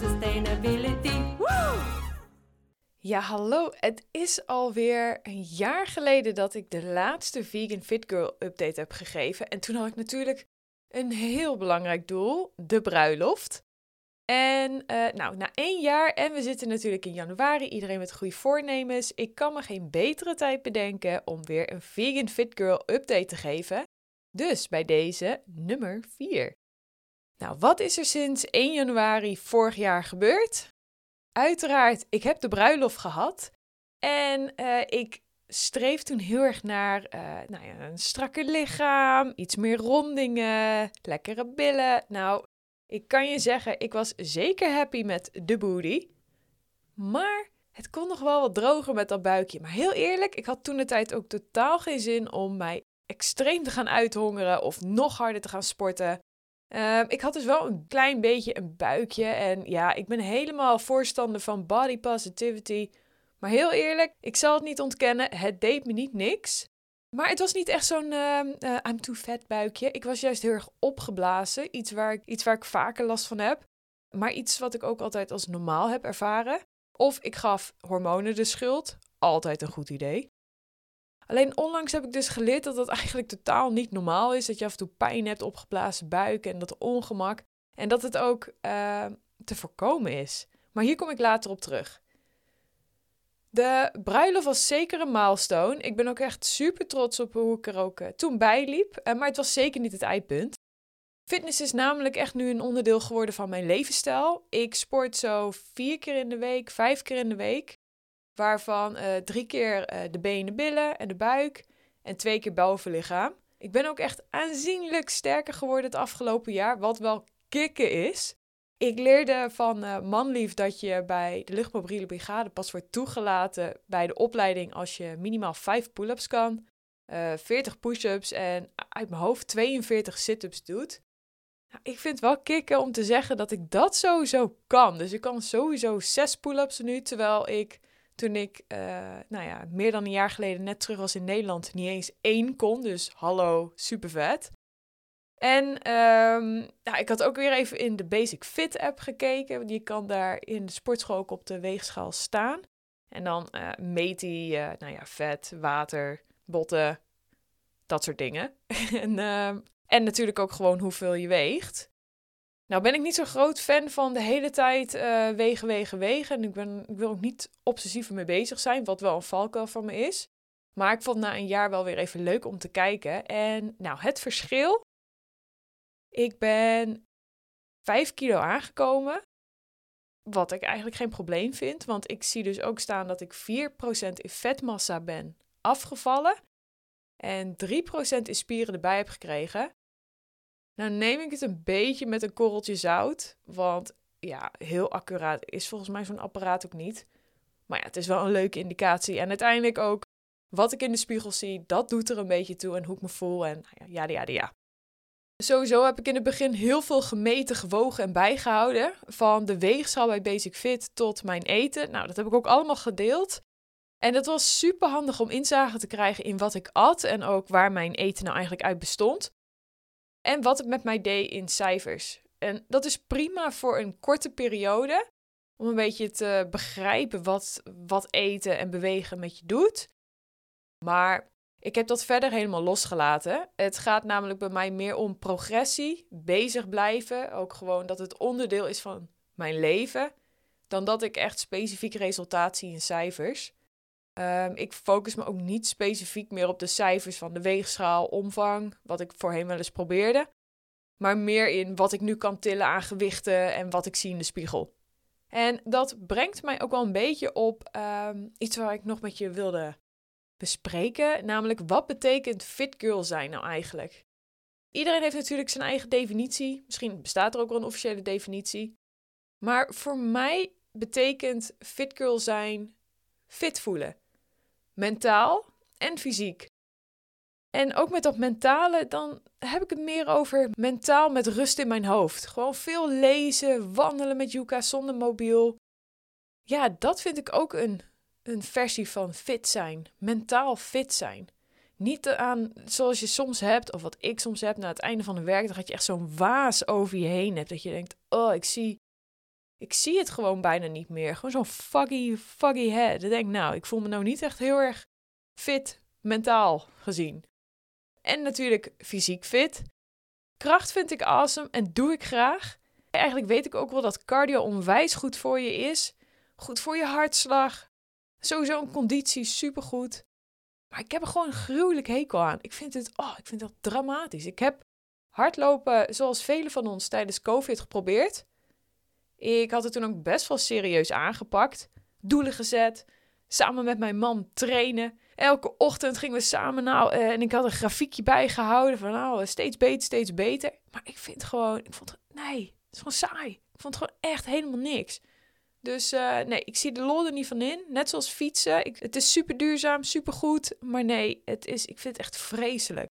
sustainability. Ja, hallo. Het is alweer een jaar geleden dat ik de laatste Vegan Fit Girl update heb gegeven. En toen had ik natuurlijk een heel belangrijk doel, de bruiloft. En eh, nou, na één jaar en we zitten natuurlijk in januari, iedereen met goede voornemens. Ik kan me geen betere tijd bedenken om weer een Vegan Fit Girl update te geven. Dus bij deze nummer 4. Nou, wat is er sinds 1 januari vorig jaar gebeurd? Uiteraard, ik heb de bruiloft gehad. En uh, ik streef toen heel erg naar uh, nou ja, een strakker lichaam, iets meer rondingen, lekkere billen. Nou, ik kan je zeggen, ik was zeker happy met de booty. Maar het kon nog wel wat droger met dat buikje. Maar heel eerlijk, ik had toen de tijd ook totaal geen zin om mij extreem te gaan uithongeren of nog harder te gaan sporten. Uh, ik had dus wel een klein beetje een buikje. En ja, ik ben helemaal voorstander van body positivity. Maar heel eerlijk, ik zal het niet ontkennen, het deed me niet niks. Maar het was niet echt zo'n uh, uh, I'm too fat buikje. Ik was juist heel erg opgeblazen. Iets waar, ik, iets waar ik vaker last van heb. Maar iets wat ik ook altijd als normaal heb ervaren. Of ik gaf hormonen de schuld. Altijd een goed idee. Alleen onlangs heb ik dus geleerd dat dat eigenlijk totaal niet normaal is. Dat je af en toe pijn hebt, opgeblazen buik en dat ongemak. En dat het ook uh, te voorkomen is. Maar hier kom ik later op terug. De bruiloft was zeker een milestone. Ik ben ook echt super trots op hoe ik er ook uh, toen bij liep. Uh, maar het was zeker niet het eindpunt. Fitness is namelijk echt nu een onderdeel geworden van mijn levensstijl. Ik sport zo vier keer in de week, vijf keer in de week. Waarvan uh, drie keer de benen, billen en de buik. En twee keer bovenlichaam. Ik ben ook echt aanzienlijk sterker geworden het afgelopen jaar. Wat wel kicken is. Ik leerde van uh, Manlief dat je bij de luchtmobiele brigade pas wordt toegelaten bij de opleiding als je minimaal 5 pull-ups kan, uh, 40 push-ups en uit mijn hoofd 42 sit-ups doet. Nou, ik vind het wel kicken om te zeggen dat ik dat sowieso kan. Dus ik kan sowieso 6 pull-ups nu, terwijl ik toen ik, uh, nou ja, meer dan een jaar geleden net terug was in Nederland, niet eens één kon. Dus hallo, super vet. En um, ik had ook weer even in de Basic Fit app gekeken. Je kan daar in de sportschool ook op de weegschaal staan. En dan uh, meet hij uh, nou ja, vet, water, botten, dat soort dingen. en, uh, en natuurlijk ook gewoon hoeveel je weegt. Nou ben ik niet zo'n groot fan van de hele tijd uh, wegen, wegen, wegen. En ik, ben, ik wil ook niet obsessief ermee bezig zijn, wat wel een valkuil van me is. Maar ik vond na een jaar wel weer even leuk om te kijken. En nou, het verschil ik ben 5 kilo aangekomen. Wat ik eigenlijk geen probleem vind, want ik zie dus ook staan dat ik 4% in vetmassa ben afgevallen en 3% in spieren erbij heb gekregen. Nou neem ik het een beetje met een korreltje zout, want ja, heel accuraat is volgens mij zo'n apparaat ook niet. Maar ja, het is wel een leuke indicatie. En uiteindelijk ook wat ik in de spiegel zie, dat doet er een beetje toe en hoe ik me voel en nou ja, ja, ja, ja. Sowieso heb ik in het begin heel veel gemeten, gewogen en bijgehouden. Van de weegschaal bij Basic Fit tot mijn eten. Nou, dat heb ik ook allemaal gedeeld. En dat was super handig om inzage te krijgen in wat ik at en ook waar mijn eten nou eigenlijk uit bestond. En wat het met mij deed in cijfers. En dat is prima voor een korte periode. Om een beetje te begrijpen wat, wat eten en bewegen met je doet. Maar ik heb dat verder helemaal losgelaten. Het gaat namelijk bij mij meer om progressie, bezig blijven. Ook gewoon dat het onderdeel is van mijn leven. Dan dat ik echt specifiek resultaat zie in cijfers. Um, ik focus me ook niet specifiek meer op de cijfers van de weegschaal, omvang, wat ik voorheen wel eens probeerde. Maar meer in wat ik nu kan tillen aan gewichten en wat ik zie in de spiegel. En dat brengt mij ook wel een beetje op um, iets waar ik nog met je wilde bespreken. Namelijk, wat betekent fit girl zijn nou eigenlijk? Iedereen heeft natuurlijk zijn eigen definitie. Misschien bestaat er ook wel een officiële definitie. Maar voor mij betekent fit girl zijn fit voelen. Mentaal en fysiek. En ook met dat mentale, dan heb ik het meer over mentaal met rust in mijn hoofd. Gewoon veel lezen, wandelen met Yuka zonder mobiel. Ja, dat vind ik ook een een versie van fit zijn, mentaal fit zijn. Niet aan zoals je soms hebt, of wat ik soms heb na het einde van een werkdag, dat je echt zo'n waas over je heen hebt. Dat je denkt: Oh, ik zie Ik zie het gewoon bijna niet meer. Gewoon zo'n fuggy, fuggy head. Ik denk, nou, ik voel me nou niet echt heel erg fit, mentaal gezien. En natuurlijk fysiek fit. Kracht vind ik awesome en doe ik graag. Eigenlijk weet ik ook wel dat cardio onwijs goed voor je is. Goed voor je hartslag. Sowieso een conditie supergoed. Maar ik heb er gewoon een gruwelijk hekel aan. Ik vind het, oh, ik vind het dramatisch. Ik heb hardlopen, zoals velen van ons tijdens COVID geprobeerd. Ik had het toen ook best wel serieus aangepakt. Doelen gezet. Samen met mijn man trainen. Elke ochtend gingen we samen nou eh, en ik had een grafiekje bijgehouden van nou steeds beter, steeds beter. Maar ik vind gewoon, ik vond nee, het is gewoon saai. Ik vond het gewoon echt helemaal niks. Dus uh, nee, ik zie de lol er niet van in. Net zoals fietsen. Het is super duurzaam, super goed. Maar nee, het is, ik vind het echt vreselijk.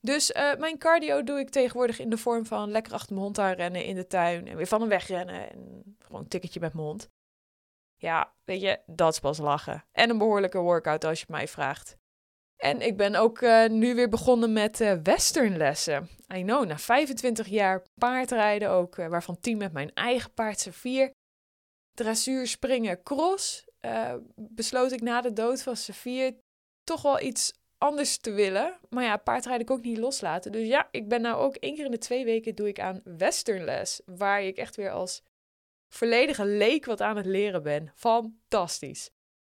Dus uh, mijn cardio doe ik tegenwoordig in de vorm van lekker achter mijn hond aan rennen in de tuin. En weer van hem wegrennen. En gewoon een tikketje met mijn hond. Ja, weet je, dat is pas lachen. En een behoorlijke workout als je mij vraagt. En ik ben ook uh, nu weer begonnen met uh, westernlessen. I know, na 25 jaar paardrijden ook, waarvan 10 met mijn eigen paard Safir. Dressuur, springen, cross. besloot ik na de dood van Safir toch wel iets anders te willen. Maar ja, paardrijden ik ook niet loslaten. Dus ja, ik ben nou ook één keer in de twee weken doe ik aan westernles. Waar ik echt weer als volledige leek wat aan het leren ben. Fantastisch.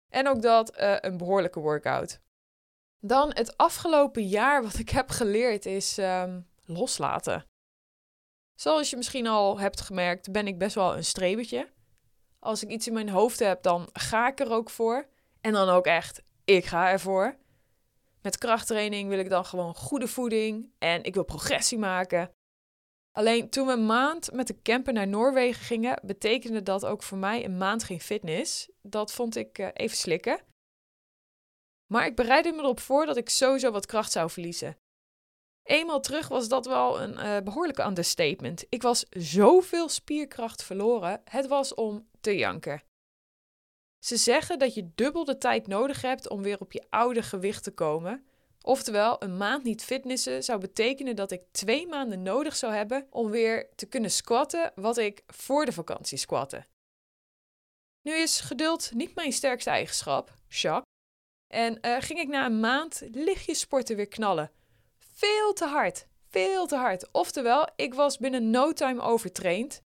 En ook dat uh, een behoorlijke workout. Dan het afgelopen jaar wat ik heb geleerd is um, loslaten. Zoals je misschien al hebt gemerkt, ben ik best wel een strebertje. Als ik iets in mijn hoofd heb, dan ga ik er ook voor. En dan ook echt, ik ga ervoor. Met krachttraining wil ik dan gewoon goede voeding en ik wil progressie maken. Alleen toen we een maand met de camper naar Noorwegen gingen, betekende dat ook voor mij een maand geen fitness. Dat vond ik uh, even slikken. Maar ik bereidde me erop voor dat ik sowieso wat kracht zou verliezen. Eenmaal terug was dat wel een uh, behoorlijke understatement. Ik was zoveel spierkracht verloren, het was om te janken. Ze zeggen dat je dubbel de tijd nodig hebt om weer op je oude gewicht te komen. Oftewel, een maand niet fitnessen zou betekenen dat ik twee maanden nodig zou hebben om weer te kunnen squatten wat ik voor de vakantie squatte. Nu is geduld niet mijn sterkste eigenschap, Jacques. En uh, ging ik na een maand lichtjes sporten weer knallen. Veel te hard, veel te hard. Oftewel, ik was binnen no time overtraind.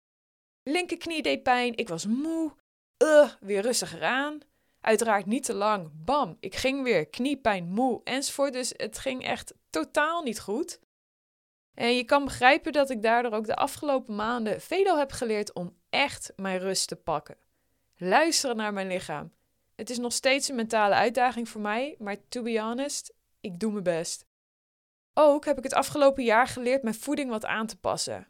Linkerknie deed pijn, ik was moe. Uh, weer rustiger aan. Uiteraard niet te lang. Bam, ik ging weer. Kniepijn, moe enzovoort. Dus het ging echt totaal niet goed. En je kan begrijpen dat ik daardoor ook de afgelopen maanden veel heb geleerd om echt mijn rust te pakken. Luisteren naar mijn lichaam. Het is nog steeds een mentale uitdaging voor mij, maar to be honest, ik doe mijn best. Ook heb ik het afgelopen jaar geleerd mijn voeding wat aan te passen.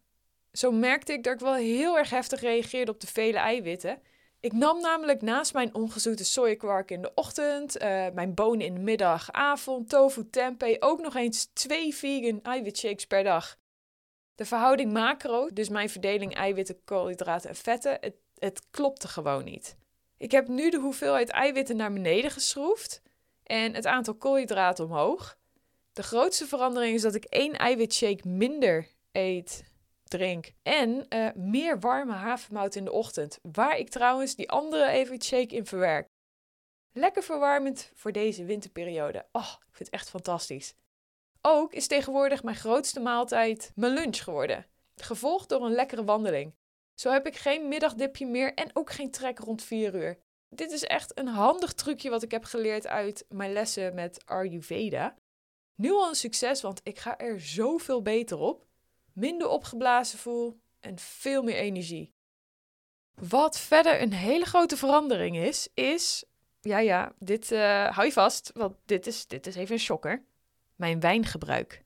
Zo merkte ik dat ik wel heel erg heftig reageerde op de vele eiwitten ik nam namelijk naast mijn ongezoete sojakwark in de ochtend, uh, mijn bonen in de middag, avond, tofu, tempeh, ook nog eens twee vegan eiwitshakes per dag. De verhouding macro, dus mijn verdeling eiwitten, koolhydraten en vetten, het, het klopte gewoon niet. Ik heb nu de hoeveelheid eiwitten naar beneden geschroefd en het aantal koolhydraten omhoog. De grootste verandering is dat ik één eiwitshake minder eet drink. En uh, meer warme havermout in de ochtend, waar ik trouwens die andere even shake in verwerk. Lekker verwarmend voor deze winterperiode. Oh, ik vind het echt fantastisch. Ook is tegenwoordig mijn grootste maaltijd mijn lunch geworden, gevolgd door een lekkere wandeling. Zo heb ik geen middagdipje meer en ook geen trek rond 4 uur. Dit is echt een handig trucje wat ik heb geleerd uit mijn lessen met Ayurveda. Nu al een succes, want ik ga er zoveel beter op minder opgeblazen voel en veel meer energie. Wat verder een hele grote verandering is, is. Ja, ja, dit uh, hou je vast, want dit is, dit is even een shocker. Mijn wijngebruik.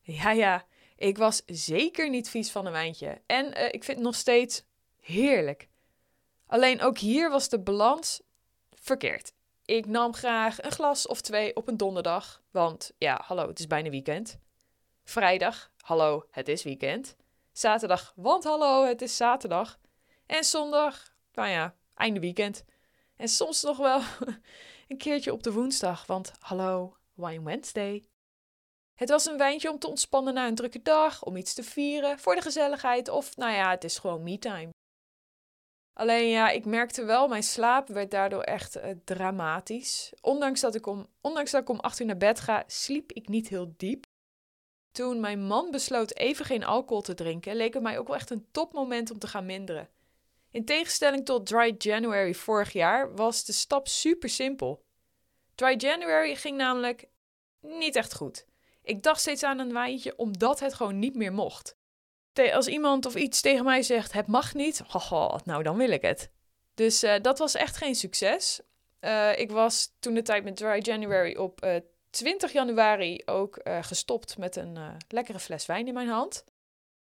Ja, ja, ik was zeker niet vies van een wijntje. En uh, ik vind het nog steeds heerlijk. Alleen ook hier was de balans verkeerd. Ik nam graag een glas of twee op een donderdag, want ja, hallo, het is bijna weekend. Vrijdag hallo, het is weekend. Zaterdag, want hallo, het is zaterdag. En zondag, nou ja, einde weekend. En soms nog wel een keertje op de woensdag, want hallo, Wine Wednesday. Het was een wijntje om te ontspannen na een drukke dag, om iets te vieren, voor de gezelligheid of, nou ja, het is gewoon me-time. Alleen ja, ik merkte wel, mijn slaap werd daardoor echt uh, dramatisch. Ondanks dat, ik om, ondanks dat ik om 8 uur naar bed ga, sliep ik niet heel diep. Toen mijn man besloot even geen alcohol te drinken, leek het mij ook wel echt een topmoment om te gaan minderen. In tegenstelling tot Dry January vorig jaar was de stap super simpel. Dry January ging namelijk niet echt goed. Ik dacht steeds aan een wijntje omdat het gewoon niet meer mocht. Als iemand of iets tegen mij zegt, het mag niet, haha, nou dan wil ik het. Dus uh, dat was echt geen succes. Uh, ik was toen de tijd met Dry January op uh, 20 januari ook gestopt met een lekkere fles wijn in mijn hand.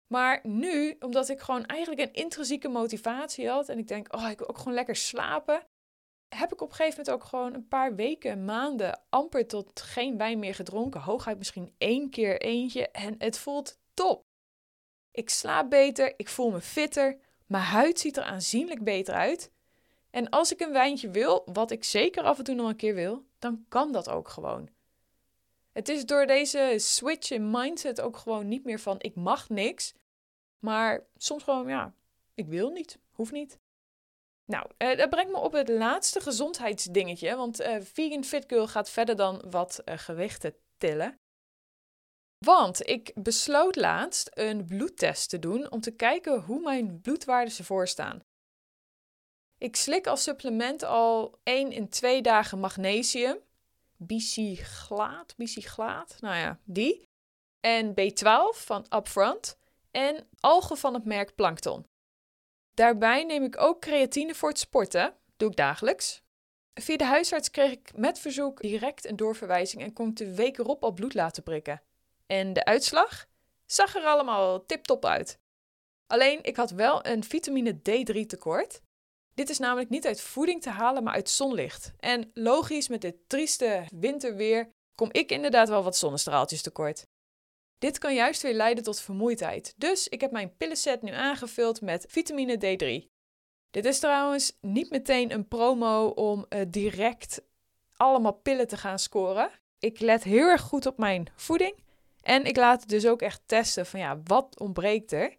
Maar nu, omdat ik gewoon eigenlijk een intrinsieke motivatie had en ik denk, oh, ik wil ook gewoon lekker slapen, heb ik op een gegeven moment ook gewoon een paar weken, maanden amper tot geen wijn meer gedronken. Hooguit misschien één keer eentje en het voelt top. Ik slaap beter, ik voel me fitter, mijn huid ziet er aanzienlijk beter uit. En als ik een wijntje wil, wat ik zeker af en toe nog een keer wil, dan kan dat ook gewoon. Het is door deze switch in mindset ook gewoon niet meer van ik mag niks, maar soms gewoon ja, ik wil niet, hoeft niet. Nou, uh, dat brengt me op het laatste gezondheidsdingetje, want uh, Vegan Fit Girl gaat verder dan wat uh, gewichten tillen. Want ik besloot laatst een bloedtest te doen om te kijken hoe mijn bloedwaarden ervoor staan. Ik slik als supplement al 1 in 2 dagen magnesium, bicyglaat, bicyglaat, nou ja, die. En B12 van Upfront en algen van het merk Plankton. Daarbij neem ik ook creatine voor het sporten, doe ik dagelijks. Via de huisarts kreeg ik met verzoek direct een doorverwijzing en kon ik de week erop al bloed laten prikken. En de uitslag zag er allemaal tip-top uit. Alleen ik had wel een vitamine D3 tekort. Dit is namelijk niet uit voeding te halen, maar uit zonlicht. En logisch, met dit trieste winterweer kom ik inderdaad wel wat zonnestraaltjes tekort. Dit kan juist weer leiden tot vermoeidheid. Dus ik heb mijn pillenset nu aangevuld met vitamine D3. Dit is trouwens niet meteen een promo om uh, direct allemaal pillen te gaan scoren. Ik let heel erg goed op mijn voeding. En ik laat dus ook echt testen van ja, wat ontbreekt er?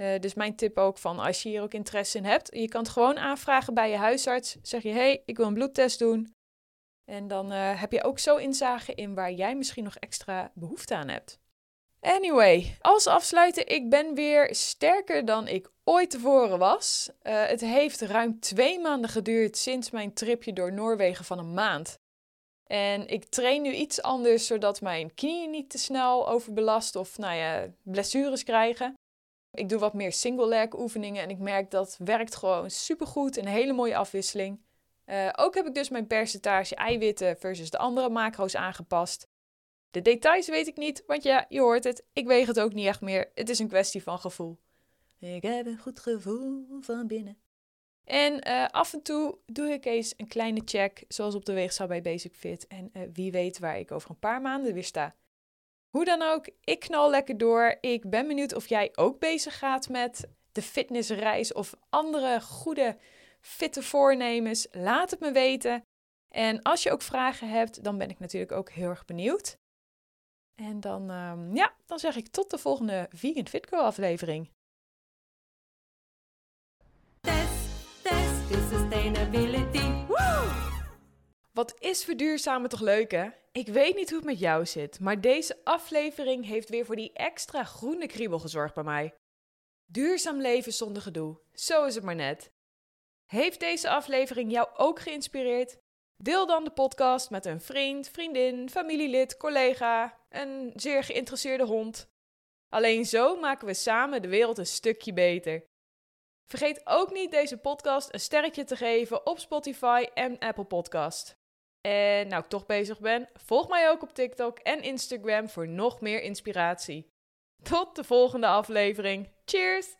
Uh, dus mijn tip ook van als je hier ook interesse in hebt, je kan het gewoon aanvragen bij je huisarts. Zeg je, hey, ik wil een bloedtest doen. En dan uh, heb je ook zo inzage in waar jij misschien nog extra behoefte aan hebt. Anyway, als afsluiten, ik ben weer sterker dan ik ooit tevoren was. Uh, het heeft ruim twee maanden geduurd sinds mijn tripje door Noorwegen van een maand. En ik train nu iets anders, zodat mijn knieën niet te snel overbelast of nou ja, blessures krijgen. Ik doe wat meer single leg oefeningen en ik merk dat werkt gewoon supergoed. Een hele mooie afwisseling. Uh, ook heb ik dus mijn percentage eiwitten versus de andere macro's aangepast. De details weet ik niet, want ja, je hoort het, ik weeg het ook niet echt meer. Het is een kwestie van gevoel. Ik heb een goed gevoel van binnen. En uh, af en toe doe ik eens een kleine check, zoals op de weegschaal bij Basic Fit. En uh, wie weet waar ik over een paar maanden weer sta. Hoe dan ook, ik knal lekker door. Ik ben benieuwd of jij ook bezig gaat met de fitnessreis of andere goede, fitte voornemens. Laat het me weten. En als je ook vragen hebt, dan ben ik natuurlijk ook heel erg benieuwd. En dan, um, ja, dan zeg ik tot de volgende Vegan Fit Girl aflevering. Test, test, sustainability. Woo! Wat is verduurzamen toch leuk hè? Ik weet niet hoe het met jou zit, maar deze aflevering heeft weer voor die extra groene kriebel gezorgd bij mij. Duurzaam leven zonder gedoe, zo is het maar net. Heeft deze aflevering jou ook geïnspireerd? Deel dan de podcast met een vriend, vriendin, familielid, collega, een zeer geïnteresseerde hond. Alleen zo maken we samen de wereld een stukje beter. Vergeet ook niet deze podcast een sterretje te geven op Spotify en Apple Podcast. En nou ik toch bezig ben, volg mij ook op TikTok en Instagram voor nog meer inspiratie. Tot de volgende aflevering. Cheers!